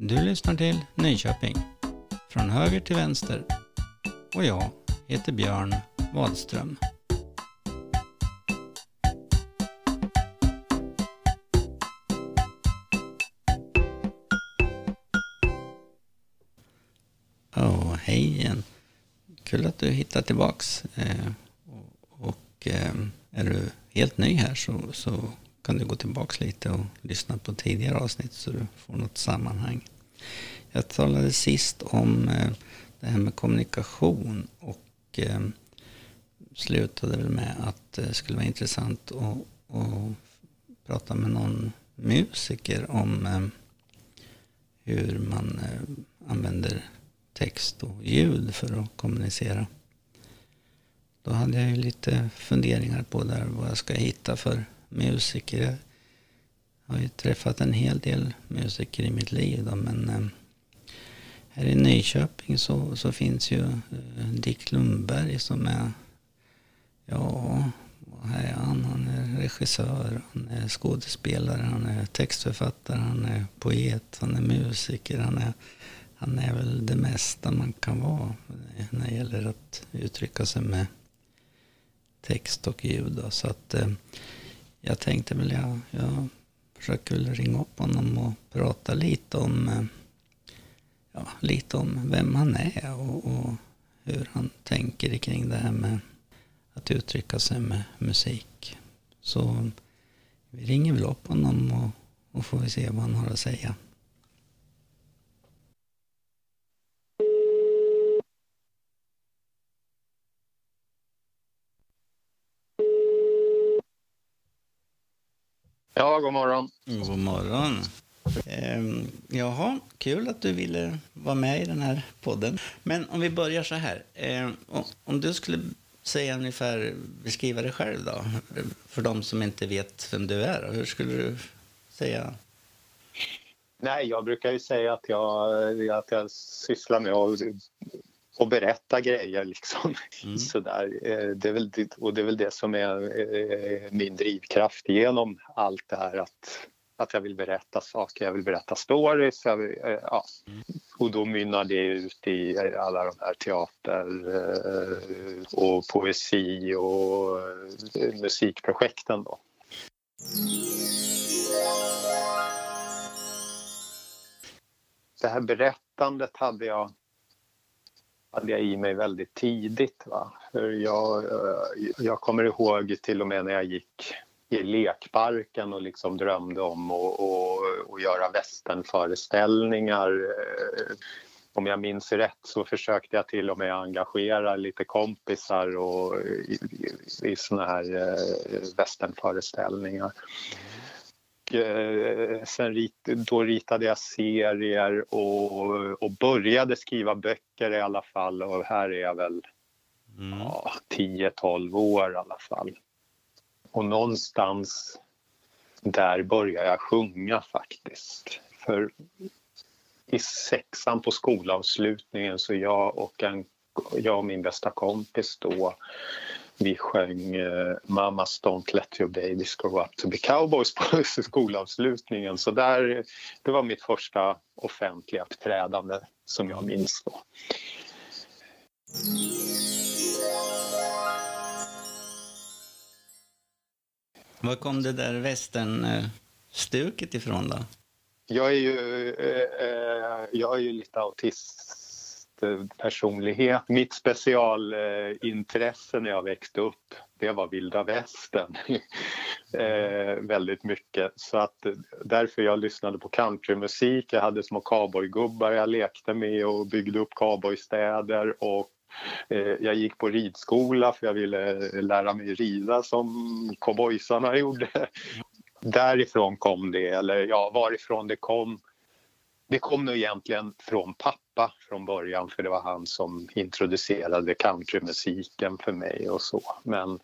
Du lyssnar till Nyköping. Från höger till vänster. Och jag heter Björn Wadström. Oh, hej igen. Kul att du hittar tillbaks. Eh, och, och eh, är du helt ny här så, så kan du gå tillbaka lite och lyssna på tidigare avsnitt så du får något sammanhang. Jag talade sist om eh, det här med kommunikation och eh, slutade väl med att det skulle vara intressant att, att prata med någon musiker om hur man använder text och ljud för att kommunicera. Då hade jag ju lite funderingar på där vad jag ska hitta för musiker. Jag har ju träffat en hel del musiker i mitt liv då, men eh, här i Nyköping så, så finns ju eh, Dick Lundberg som är, ja, vad är han? Han är regissör, han är skådespelare, han är textförfattare, han är poet, han är musiker, han är, han är väl det mesta man kan vara när det gäller att uttrycka sig med text och ljud. Då. Så att eh, jag tänkte väl, jag, jag försöker väl ringa upp honom och prata lite om, eh, ja, lite om vem han är och, och hur han tänker kring det här med att uttrycka sig med musik. Så vi ringer väl upp honom och, och får vi se vad han har att säga. Ja, god morgon. God morgon. Ehm, jaha, kul att du ville vara med i den här podden. Men om vi börjar så här. Ehm, om du skulle säga ungefär, beskriva dig själv då, för de som inte vet vem du är. Hur skulle du säga? Nej, jag brukar ju säga att jag, att jag sysslar med att och berätta grejer liksom. Mm. Sådär. Eh, det är väl, och det är väl det som är eh, min drivkraft genom allt det här att, att jag vill berätta saker, jag vill berätta stories. Vill, eh, ja. Mm. Och då mynnar det ut i alla de här teater och poesi och musikprojekten då. Det här berättandet hade jag hade jag i mig väldigt tidigt. Va? För jag, eh, jag kommer ihåg till och med när jag gick i lekparken och liksom drömde om att, göra västernföreställningar. Eh, om jag minns rätt så försökte jag till och med engagera lite kompisar och i, i, i såna här eh, västernföreställningar. Eh, sen rit, då ritade jag serier och, och började skriva böcker i alla fall och här är jag väl mm. ja, 10-12 år i alla fall. Och någonstans där började jag sjunga faktiskt. För i sexan på skolavslutningen så jag och, en, jag och min bästa kompis då vi sjöng uh, Mamas Don't Let Your Babies Grow Up To Be Cowboys på skolavslutningen. Så där, det var mitt första offentliga uppträdande som jag minns. Då. Var kom det där västernstuket ifrån då? Jag är ju, eh, eh jag är ju lite autist Eh, personlighet. Mitt specialintresse när jag växte upp det var vilda västern. eh, väldigt mycket. Så att därför jag lyssnade på countrymusik. Jag hade små cowboygubbar jag lekte med och byggde upp cowboystäder och eh, jag gick på ridskola för jag ville eh, lära mig rida som cowboysarna gjorde. Därifrån kom det, eller ja, varifrån det kom det kom nog egentligen från pappa från början för det var han som introducerade countrymusiken för mig och så. Men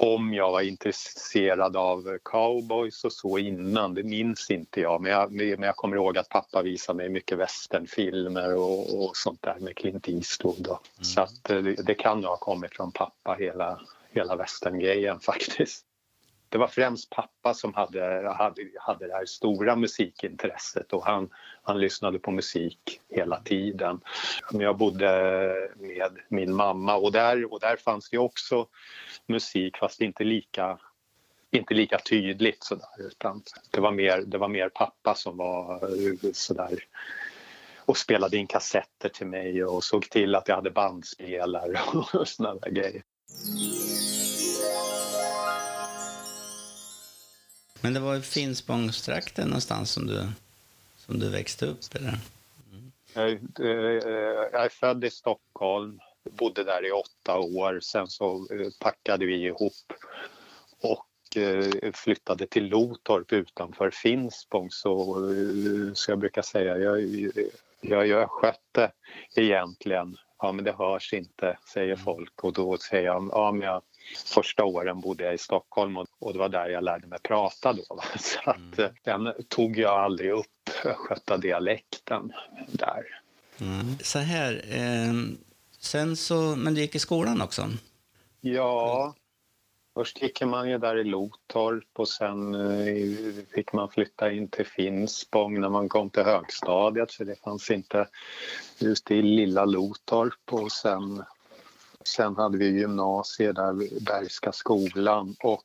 om jag var intresserad av cowboys och så innan, det minns inte jag. Men jag, men jag kommer ihåg att pappa visade mig mycket westernfilmer och, och sånt där med Clint Eastwood. Mm. Så att det, det kan ha kommit från pappa hela, hela västerngrejen faktiskt det var främst pappa som hade, hade, hade det här stora musikintresset och han, han lyssnade på musik hela tiden. Jag bodde med min mamma och där, och där fanns det också musik fast inte lika inte lika tydligt sådär utan det var mer, det var mer pappa som var sådär och spelade in kassetter till mig och såg till att jag hade bandspelare och sådana där grejer. Men det var i Finspångstrakten någonstans som du, som du växte upp? Eller? Mm. Jag, jag är född i Stockholm, bodde där i åtta år. Sen så eh, packade vi ihop och eh, flyttade till Lotorp utanför Finspång. Så, eh, så jag brukar säga, jag, jag, jag skötte egentligen ja men det hörs inte, säger mm. folk. Och då säger jag, ja men jag, första åren bodde jag i Stockholm och, och det var där jag lärde mig prata då. Va? Så att mm. den tog jag aldrig upp, dialekten där. Mm. Så här, eh, sen så, men du gick i skolan också? Ja, Först gick man ju där i Lotorp och sen eh, fick man flytta in till Finspång när man kom till högstadiet för det fanns inte just i lilla Lotorp och sen, sen hade vi gymnasiet där, Bergska skolan och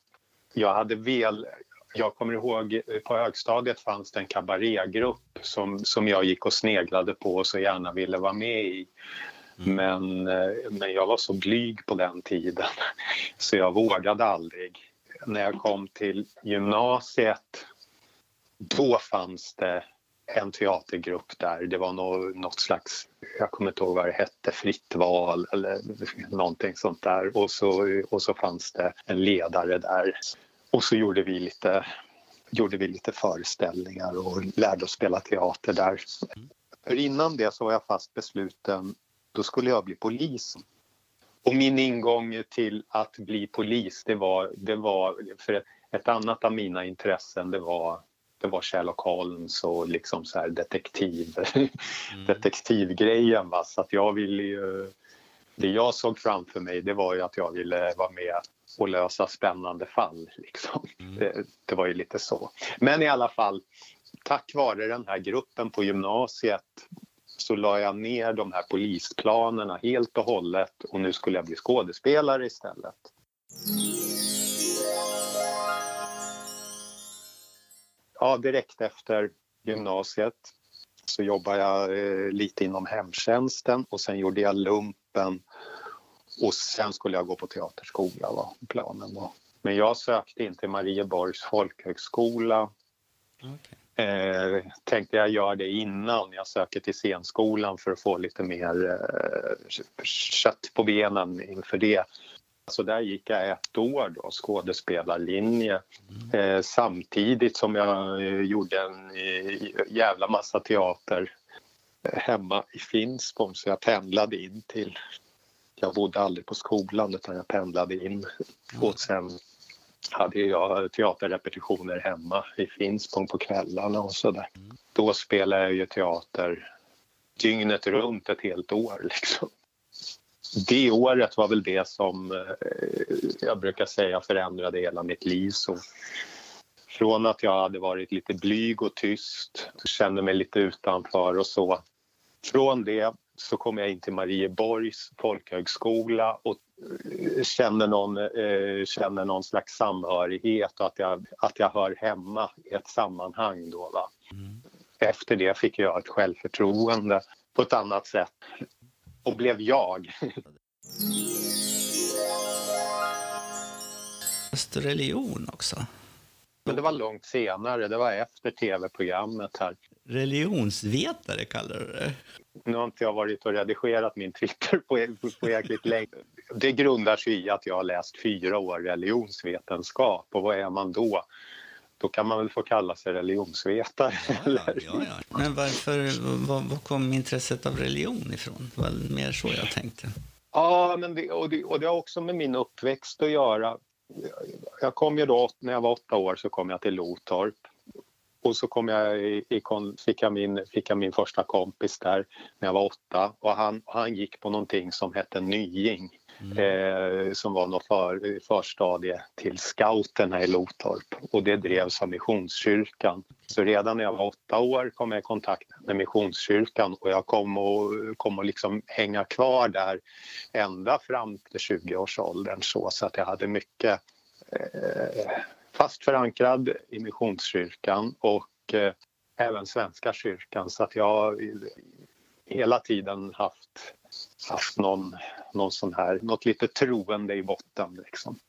jag hade väl jag kommer ihåg på högstadiet fanns det en kabarégrupp som, som jag gick och sneglade på och så gärna ville vara med i. Mm. Men, eh, men jag var så blyg på den tiden så jag vågade aldrig. När jag kom till gymnasiet då fanns det en teatergrupp där. Det var något, något slags, jag kommer inte ihåg vad det hette, fritt val eller någonting sånt där. Och så, och så fanns det en ledare där. Och så gjorde vi lite, gjorde vi lite föreställningar och lärde oss spela teater där. För innan det så var jag fast besluten då skulle jag bli polis. Och min ingång till att bli polis, det var, det var för ett, ett annat av mina intressen, det var det var Sherlock Holmes och liksom så här detektiv, mm. detektivgrejen. Va? Så att jag ville ju, det jag såg framför mig det var ju att jag ville vara med och lösa spännande fall. Liksom. Mm. Det, det, var ju lite så. Men i alla fall, tack vare den här gruppen på gymnasiet så la jag ner de här polisplanerna helt och hållet och nu skulle jag bli skådespelare istället. Ja, direkt efter gymnasiet så jobbade jag eh, lite inom hemtjänsten och sen gjorde jag lumpen och sen skulle jag gå på teaterskola var planen då. Men jag sökte in till Marieborgs folkhögskola okay. Eh, tänkte jag göra det innan jag söker till scenskolan för att få lite mer eh, kött på benen inför det. Så där gick jag ett år då, skådespelarlinje eh, samtidigt som jag eh, gjorde en eh, jävla massa teater eh, hemma i Finspång så jag pendlade in till jag bodde aldrig på skolan utan jag pendlade in och sen hade jag teaterrepetitioner hemma i Finspång på kvällarna och sådär. Då spelade jag ju teater dygnet runt ett helt år liksom. Det året var väl det som eh, jag brukar säga förändrade hela mitt liv. Så från att jag hade varit lite blyg och tyst, kände mig lite utanför och så. Från det så kom jag in till Marieborgs folkhögskola och känner någon, eh, känner någon slags samhörighet och att jag, att jag hör hemma i ett sammanhang. Då, va? Mm. Efter det fick jag ett självförtroende på ett annat sätt och blev jag. religion också? Men det var långt senare, det var efter tv-programmet här. Religionsvetare kallar du det? Nu har inte jag varit och redigerat min Twitter på, på jäkligt länge. Det grundar sig i att jag har läst fyra år religionsvetenskap och vad är man då? Då kan man väl få kalla sig religionsvetare. Ja, ja, ja, Men varför, var, var kom intresset av religion ifrån? Det var mer så jag tänkte. Ja, men det, och, det, och det har också med min uppväxt att göra. Jag kom ju då, när jag var åtta år så kom jag till Lotorp och så kom jag i, i, fick, jag min, fick jag min första kompis där när jag var åtta och han, han gick på någonting som hette Nying mm. eh, som var något för, förstadie till scouterna i Lotorp och det drevs av Missionskyrkan. Så redan när jag var åtta år kom jag i kontakt med Missionskyrkan och jag kom att kom och liksom hänga kvar där ända fram till 20-årsåldern så, så att jag hade mycket eh, fast förankrad i Missionskyrkan och eh, även Svenska kyrkan så att jag hela tiden haft, haft någon, någon sån här, något lite troende i botten liksom.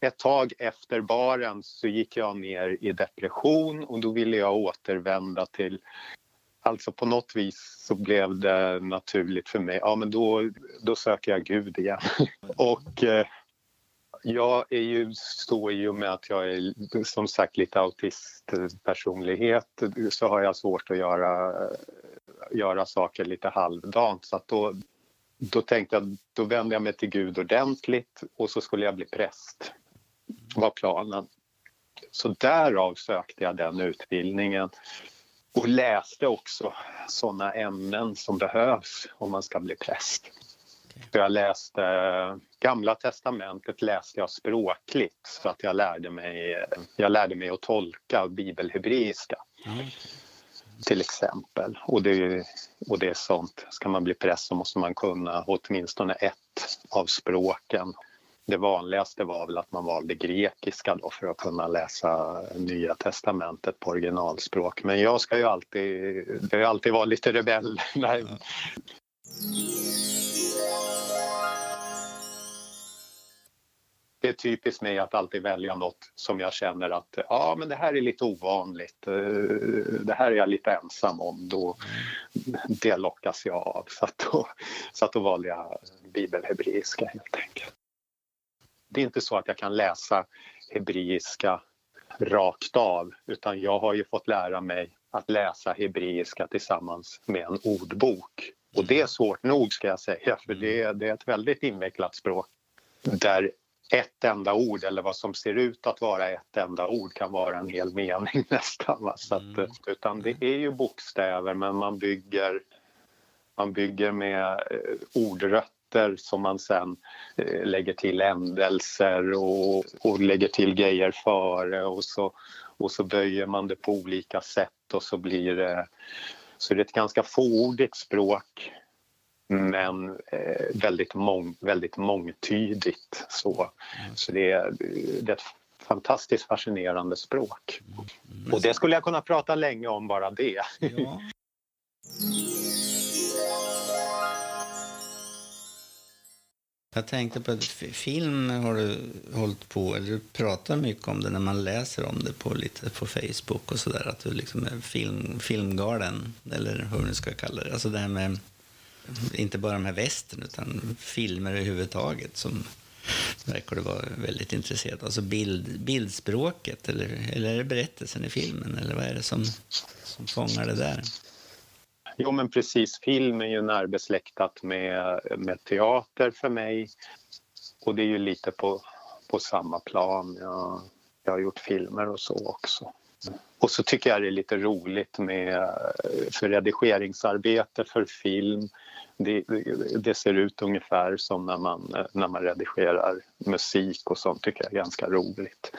Ett tag efter baren så gick jag ner i depression och då ville jag återvända till Alltså på något vis så blev det naturligt för mig. Ja, men då, då söker jag Gud igen. och eh, jag är ju så i och med att jag är som sagt lite autistpersonlighet så har jag svårt att göra, göra saker lite halvdant. Så att då, då tänkte jag, då vände jag mig till Gud ordentligt och så skulle jag bli präst. var planen. Så därav sökte jag den utbildningen och läste också sådana ämnen som behövs om man ska bli präst. Så jag läste Gamla testamentet läste jag språkligt så att jag lärde mig, jag lärde mig att tolka bibelhebreiska. Mm. Till exempel. Och det, och det är sånt, ska man bli präst så måste man kunna åtminstone ett av språken. Det vanligaste var väl att man valde grekiska då för att kunna läsa Nya testamentet på originalspråk. Men jag ska ju alltid, det har alltid varit lite rebell. Nej. Det är typiskt mig att alltid välja något som jag känner att ja, men det här är lite ovanligt. Eh, det här är jag lite ensam om. Då, det lockas jag av. Så, att då, så att då valde jag bibelhebreiska helt enkelt. Det är inte så att jag kan läsa hebreiska rakt av utan jag har ju fått lära mig att läsa hebreiska tillsammans med en ordbok. Och det är svårt nog ska jag säga för det, det är ett väldigt invecklat språk där ett enda ord eller vad som ser ut att vara ett enda ord kan vara en hel mening nästan. Va? Så att, mm. Utan det är ju bokstäver men man bygger, man bygger med eh, ordrötter som man sen eh, lägger till ändelser och, och lägger till grejer före och så, och så böjer man det på olika sätt och så blir det så det är ett ganska fåordigt språk men eh, väldigt, mång, väldigt mångtydigt. Så, mm. så det, är, det är ett fantastiskt fascinerande språk. Mm. Och det skulle jag kunna prata länge om, bara det. Ja. Jag tänkte på att film har du hållit på, eller du pratar mycket om det när man läser om det på, lite på Facebook och sådär, att du liksom är film, filmgalen, eller hur du ska kalla det. Alltså det här med inte bara de här västern utan filmer överhuvudtaget som verkar du vara väldigt intresserad av. Alltså bild, bildspråket eller, eller är det berättelsen i filmen eller vad är det som, som fångar det där? Jo men precis, film är ju närbesläktat med, med teater för mig och det är ju lite på, på samma plan. Jag, jag har gjort filmer och så också. Och så tycker jag det är lite roligt med för redigeringsarbete för film det, det, ser ut ungefär som när man, eh, när man redigerar musik och sånt tycker jag är ganska roligt.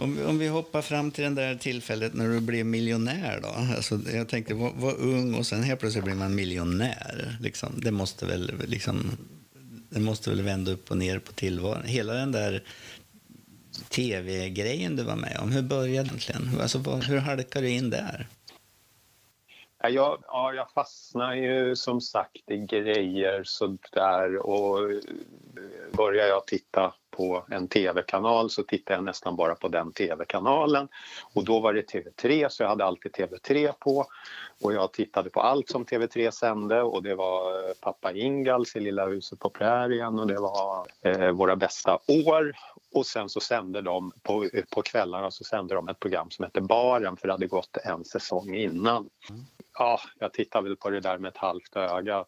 Om, om vi hoppar fram till det där tillfället när du blev miljonär då. Alltså, jag tänkte, var, var ung och sen helt plötsligt blir man miljonär. Liksom. Det måste väl liksom det måste väl vända upp och ner på tillvaron. Hela den där tv-grejen du var med om, hur började egentligen? Alltså, hur halkade du in där? Jag, ja, jag fastnar ju som sagt i grejer sådär och börjar jag titta på en tv-kanal så tittar jag nästan bara på den tv-kanalen. Och då var det TV3 så jag hade alltid TV3 på. Och jag tittade på allt som TV3 sände och det var Pappa Ingals i Lilla huset på prärien och det var eh, Våra bästa år. Och sen så sände de på, på kvällarna så sände de ett program som hette Baren för det hade gått en säsong innan. Ja, jag tittade väl på det där med ett halvt öga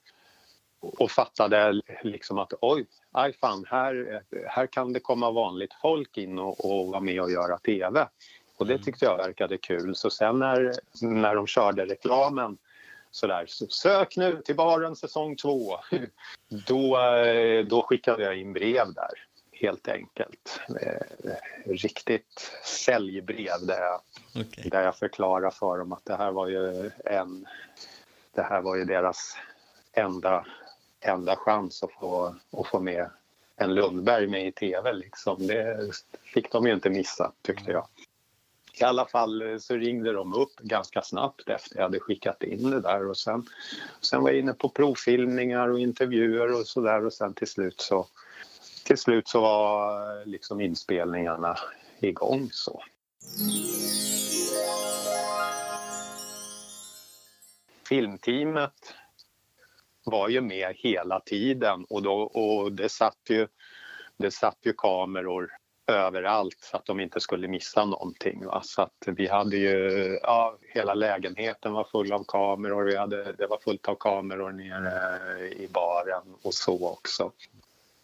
och fattade liksom att oj, aj fan, här, här kan det komma vanligt folk in och, och vara med och göra TV. Och det tyckte jag verkade kul. Så sen när, när de körde reklamen sådär, så sök nu till baren säsong två. Då, eh, då skickade jag in brev där, helt enkelt. Eh, riktigt säljbrev där jag, okay. där jag förklarar för dem att det här var ju en... Det här var ju deras enda, enda chans att få, att få med en Lundberg med i tv. Liksom. Det fick de ju inte missa, tyckte jag. I alla fall eh, så ringde de upp ganska snabbt efter jag hade skickat in det där och sen, sen var jag inne på provfilmningar och intervjuer och så där och sen till slut så till slut så var eh, liksom inspelningarna igång så. Filmteamet var ju med hela tiden och, då, och det, satt ju, det satt ju kameror överallt så att de inte skulle missa någonting. Va? Så att vi hade ju, ja, hela lägenheten var full av kameror. Vi hade, det var fullt av kameror nere i baren och så också.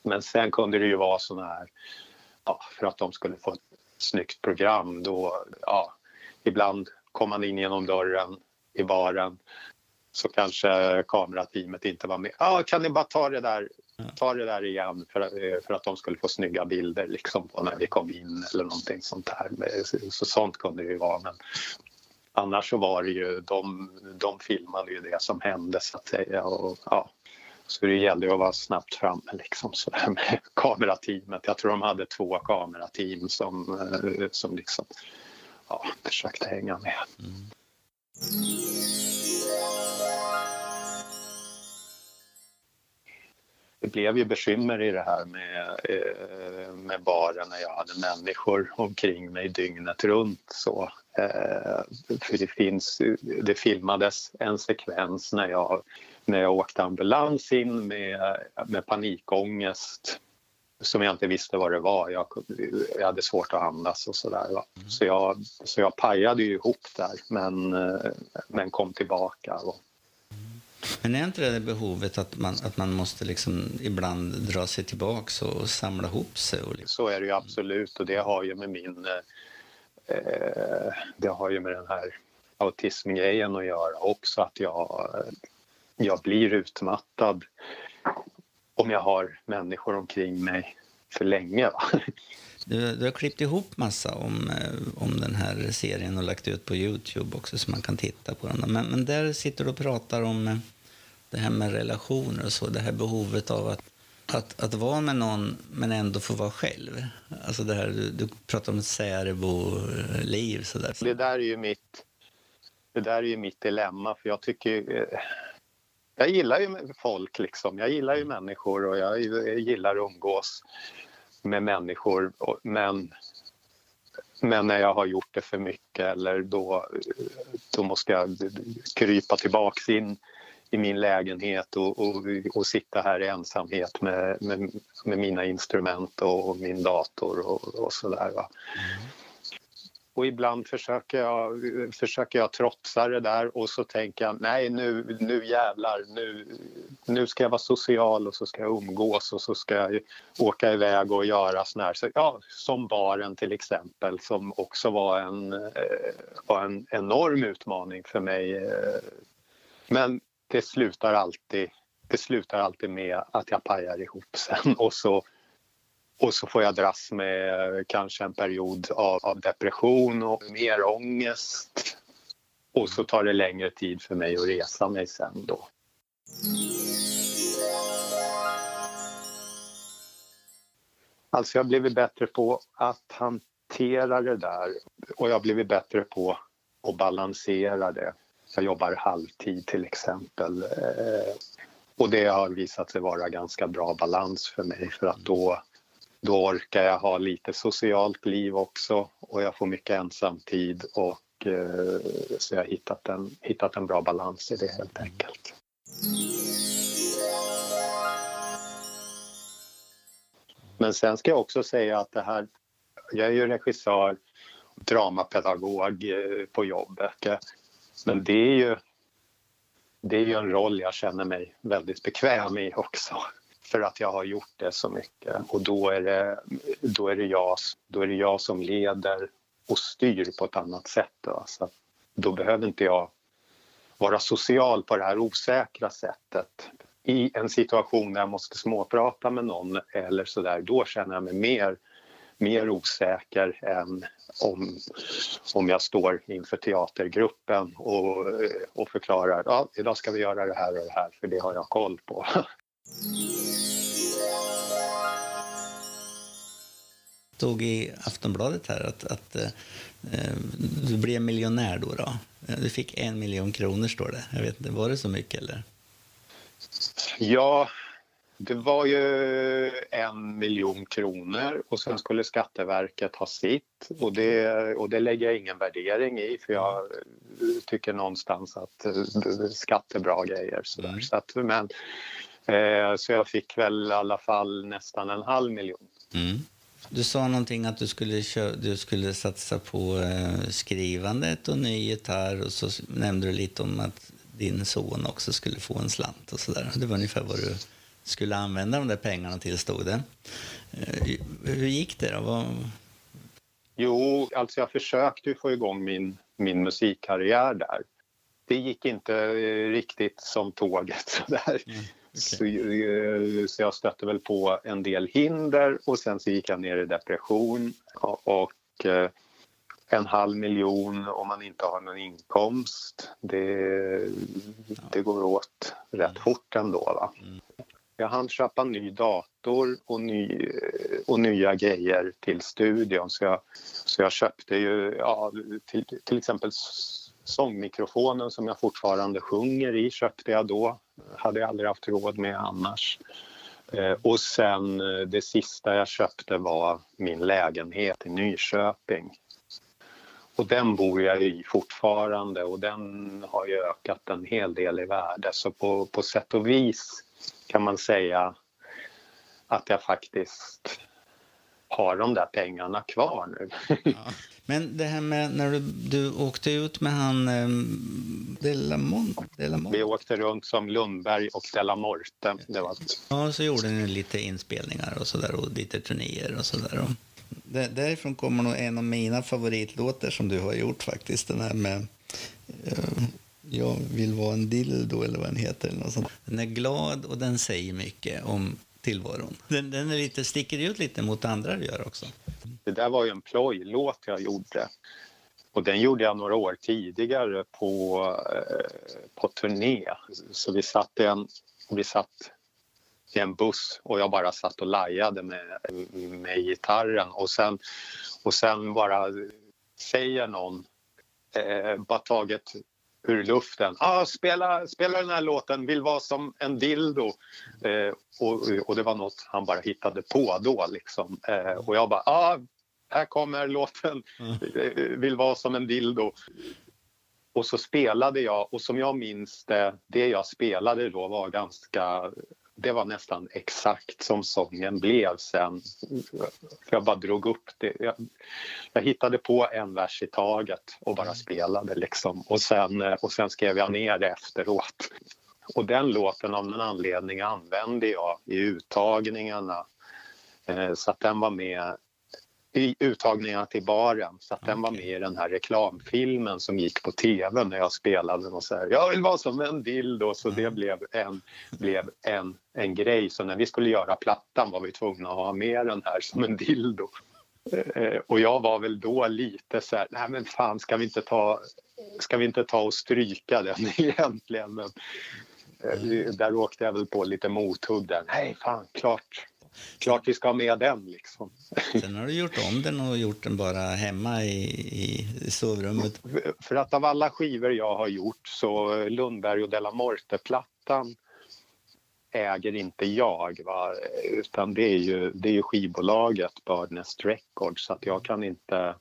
Men sen kunde det ju vara såna här, ja, för att de skulle få ett snyggt program då, ja, ibland kom man in genom dörren i baren så kanske kamerateamet inte var med. Ja, kan ni bara ta det där, ta det där igen för, för att de skulle få snygga bilder liksom på när vi kom in eller någonting sånt där. Så sånt kunde det ju vara. Men annars så var det ju, de, de filmade ju det som hände så att säga. Och, ja, så det gällde att vara snabbt framme liksom så där med kamerateamet. Jag tror de hade två kamerateam som, eh, som liksom ja, försökte hänga med. Mm. Det blev ju bekymmer i det här med, eh, med baren när jag hade människor omkring mig dygnet runt. Så, eh, för det, finns, det filmades en sekvens när jag, när jag åkte ambulans in med, med panikångest som jag inte visste vad det var. Jag, jag hade svårt att andas och sådär. Mm. Så, jag, så jag pajade ju ihop där men, eh, men kom tillbaka. Och, men är inte det behovet att man, att man måste liksom ibland dra sig tillbaka och samla ihop sig? Och liksom... Så är det ju absolut och det har ju med min... Eh, det har ju med den här autismgrejen att göra också att jag, jag blir utmattad om jag har människor omkring mig för länge. Va? Du, du har klippt ihop massa om, eh, om den här serien och lagt ut på Youtube också så man kan titta på den. Men, men där sitter du och pratar om eh, det här med relationer och så, det här behovet av att, att, att vara med någon men ändå få vara själv. Alltså det här, du, du pratar om ett särbo-liv sådär. Det där är ju mitt, det där är ju mitt dilemma för jag tycker eh, jag gillar ju folk liksom. Jag gillar ju människor och jag gillar att umgås med människor men men när jag har gjort det för mycket eller då, då måste jag krypa tillbaks in i min lägenhet och, och, och sitta här i ensamhet med, med, med mina instrument och, och, min dator och, och sådär. Mm. Och ibland försöker jag, försöker jag trotsa det där och så tänker jag nej nu, nu jävlar, nu, nu ska jag vara social och så ska jag umgås och så ska jag åka iväg och göra sån här, så, ja, som baren till exempel som också var en, eh, var en enorm utmaning för mig. Eh. Men det slutar alltid, det slutar alltid med att jag pajar ihop sen och så, och så får jag dras med kanske en period av, av depression och mer ångest. Och så tar det längre tid för mig att resa mig sen då. Alltså jag har blivit bättre på att hantera det där och jag har blivit bättre på att balansera det. Jag jobbar halvtid till exempel. Eh, och det har visat sig vara ganska bra balans för mig för att då, då orkar jag ha lite socialt liv också och jag får mycket ensamtid och eh, så jag har hittat en, hittat en bra balans i det helt enkelt. Men sen ska jag också säga att det här, jag är ju regissör, dramapedagog eh, på jobbet. Men det är ju, det är ju en roll jag känner mig väldigt bekväm i också för att jag har gjort det så mycket och då är det, då är det, jag, då är det jag som leder och styr på ett annat sätt. Då. Så då behöver inte jag vara social på det här osäkra sättet. I en situation där jag måste småprata med någon eller sådär, då känner jag mig mer, mer osäker än om, om jag står inför teatergruppen och, och förklarar ja, idag ska vi göra det här och det här för det har jag koll på. stod i Aftonbladet här att, att eh, du blev miljonär då, då. Du fick en miljon kronor står det. Jag vet inte, var det så mycket eller? Ja, det var ju en miljon kronor och sen skulle Skatteverket ha sitt och det, och det lägger jag ingen värdering i för jag tycker någonstans att skatt är bra grejer. Sådär. Mm. Så, att, men, eh, så jag fick väl i alla fall nästan en halv miljon. Mm. Du sa någonting att du skulle, du skulle satsa på eh, skrivandet och ny gitarr och så nämnde du lite om att din son också skulle få en slant och sådär. Det var ungefär vad du skulle använda de där pengarna till, stod det. Eh, hur gick det då? Vad... Jo, alltså jag försökte få igång min, min musikkarriär där. Det gick inte eh, riktigt som tåget. Sådär. Mm. Så, eh, så, jag stötte väl på en del hinder och sen så gick jag ner i depression och en halv miljon om man inte har någon inkomst, det, det går åt rätt fort ändå. Va? Mm. Jag hann köpa ny dator och, ny, och nya grejer till studion så jag, så jag köpte ju ja, till, till exempel sångmikrofonen som jag fortfarande sjunger i köpte jag då. hade jag aldrig haft råd med annars. Eh, och sen eh, det sista jag köpte var min lägenhet i Nyköping. Och den bor jag i fortfarande och den har ju ökat en hel del i värde så på, på sätt och vis kan man säga att jag faktiskt har de där pengarna kvar nu. Ja. Men det här med när du, du åkte ut med han um, Delamont, Delamont? Vi åkte runt som Lundberg och Delamorte. Det var... Ja, så gjorde ni lite inspelningar och sådär och lite turnéer och sådär. Därifrån kommer nog en av mina favoritlåtar som du har gjort faktiskt. Den här med uh, jag vill vara en dildo eller vad den heter. Eller något sånt. Den är glad och den säger mycket om tillvaron. Den, den är lite, sticker ut lite mot andra du gör också. Det där var ju en plojlåt jag gjorde. Och den gjorde jag några år tidigare på, eh, på turné. Så vi satt, en, vi satt i en buss och jag bara satt och lajade med, med gitarren och sen, och sen bara säger någon, eh, bara taget ur luften. Ah, spela, spela den här låten, vill vara som en dildo. Eh, och, och det var något han bara hittade på då. Liksom. Eh, och jag bara, ah, här kommer låten, mm. vill vara som en dildo. Och så spelade jag och som jag minns det, det jag spelade då var ganska det var nästan exakt som sången blev sen. Jag bara drog upp det. Jag, jag, hittade på en vers i taget och bara spelade liksom. Och sen, och sen skrev jag ner det efteråt. Och den låten av någon anledning använde jag i uttagningarna. Eh, så att den var med i uttagningarna till baren. Så att okay. den var med i den här reklamfilmen som gick på tv när jag spelade och så här, jag vill vara som en dildo. Så mm. det blev, en, blev en, en grej. Så när vi skulle göra plattan var vi tvungna att ha med den här som en dildo. Eh, och jag var väl då lite så här, nej men fan ska vi inte ta, ska vi inte ta och stryka den egentligen? Men, eh, mm. Där åkte jag väl på lite mothugg där. Nej, fan, klart, klart vi ska ha med den. Liksom. Sen har du gjort om den och gjort den bara hemma i, i sovrummet. För att av alla skivor jag har gjort så Lundberg och Della Morte-plattan äger inte jag. Va? Utan det är ju, det är ju skivbolaget Birdnest Records så att jag kan inte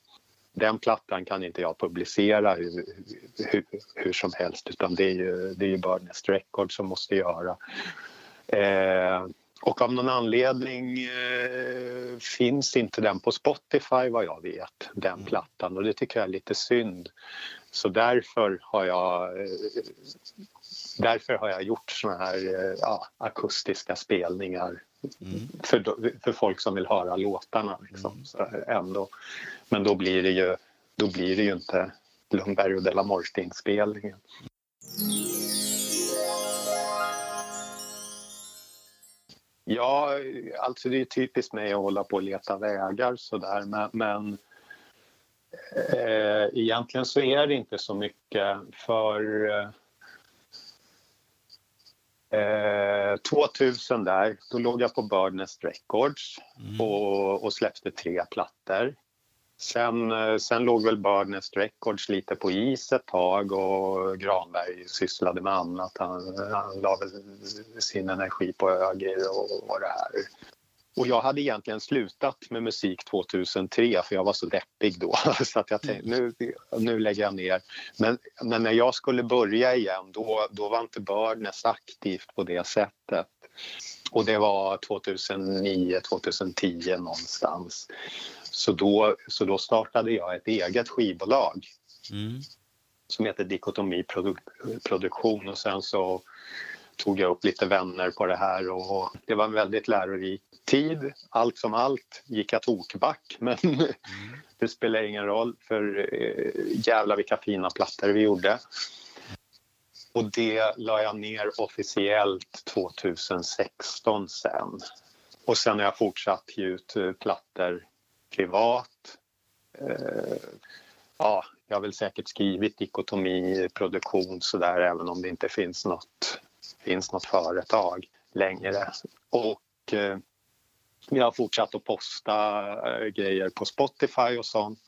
den plattan kan inte jag publicera hur, hur, hur som helst utan det är ju, det är ju Birdnest Records som måste göra. Eh, och av någon anledning eh, finns inte den på Spotify vad jag vet, den mm. plattan och det tycker jag är lite synd. Så därför har jag, eh, därför har jag gjort såna här eh, ja, akustiska spelningar mm. för, för folk som vill höra låtarna. Liksom. Mm. Så ändå. Men då blir det ju då blir det ju inte Lundberg och De la Morte-inspelningen. Ja, alltså det är typiskt mig att hålla på och leta vägar sådär men, men eh, egentligen så är det inte så mycket för eh, 2000 där, då låg jag på Birdnest Records mm. och, och släppte tre plattor. Sen, eh, sen låg väl Birdnest Records lite på is ett tag och Granberg sysslade med annat. Han, han la väl sin energi på Ögir och, och det här. Och jag hade egentligen slutat med musik 2003 för jag var så deppig då. Så att jag tänkte nu, nu lägger jag ner. Men, men när jag skulle börja igen då, då var inte Birdnest aktivt på det sättet. Och det var 2009, 2010 någonstans. Så då, så då startade jag ett eget skivbolag mm. som heter Dikotomi Produ Produktion och sen så tog jag upp lite vänner på det här och det var en väldigt lärorik tid. Allt som allt gick jag tokback men mm. det spelar ingen roll för eh, jävlar vilka fina plattor vi gjorde. Och det la jag ner officiellt 2016 sen. Och sen har jag fortsatt ge ut eh, plattor privat. Eh, ja, jag har väl säkert skrivit dikotomi, produktion sådär även om det inte finns något, finns något företag längre. Och eh, jag har fortsatt att posta eh, grejer på Spotify och sånt.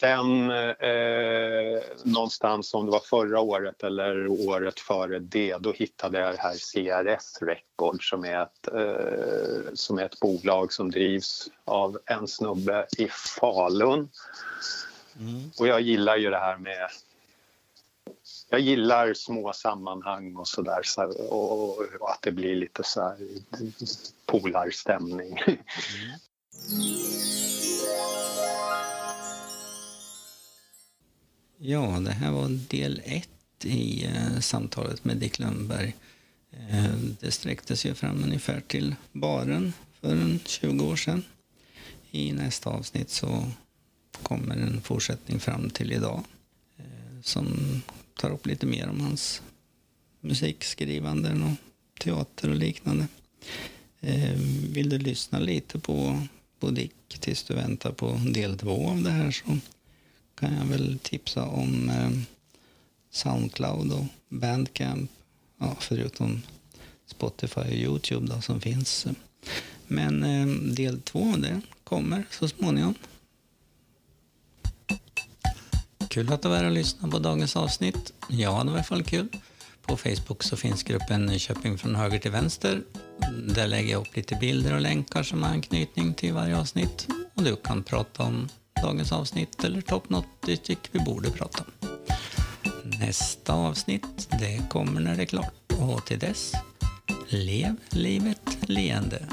Sen eh, någonstans om det var förra året eller året före det då hittade jag det här CRS Record som är ett, eh, som är ett bolag som drivs av en snubbe i Falun. Mm. Och jag gillar ju det här med jag gillar små sammanhang och sådär så, och, och, att det blir lite så här polarstämning. Mm. Ja, det här var del ett i eh, samtalet med Dick Lundberg. Eh, det sträckte sig fram ungefär till baren för en 20 år sedan. I nästa avsnitt så kommer en fortsättning fram till idag eh, som tar upp lite mer om hans musikskrivande och teater och liknande. Eh, vill du lyssna lite på, på Dick tills du väntar på del två av det här så kan jag väl tipsa om eh, Soundcloud och Bandcamp. Ja, förutom Spotify och Youtube då, som finns. Men eh, del två det kommer så småningom. Kul att du var här och lyssnade på dagens avsnitt. Jag hade i alla fall kul. På Facebook så finns gruppen Nyköping från höger till vänster. Där lägger jag upp lite bilder och länkar som har anknytning till varje avsnitt. Och du kan prata om dagens avsnitt eller ta upp något tycker vi borde prata om. Nästa avsnitt, det kommer när det är klart. Och till dess, lev livet leende.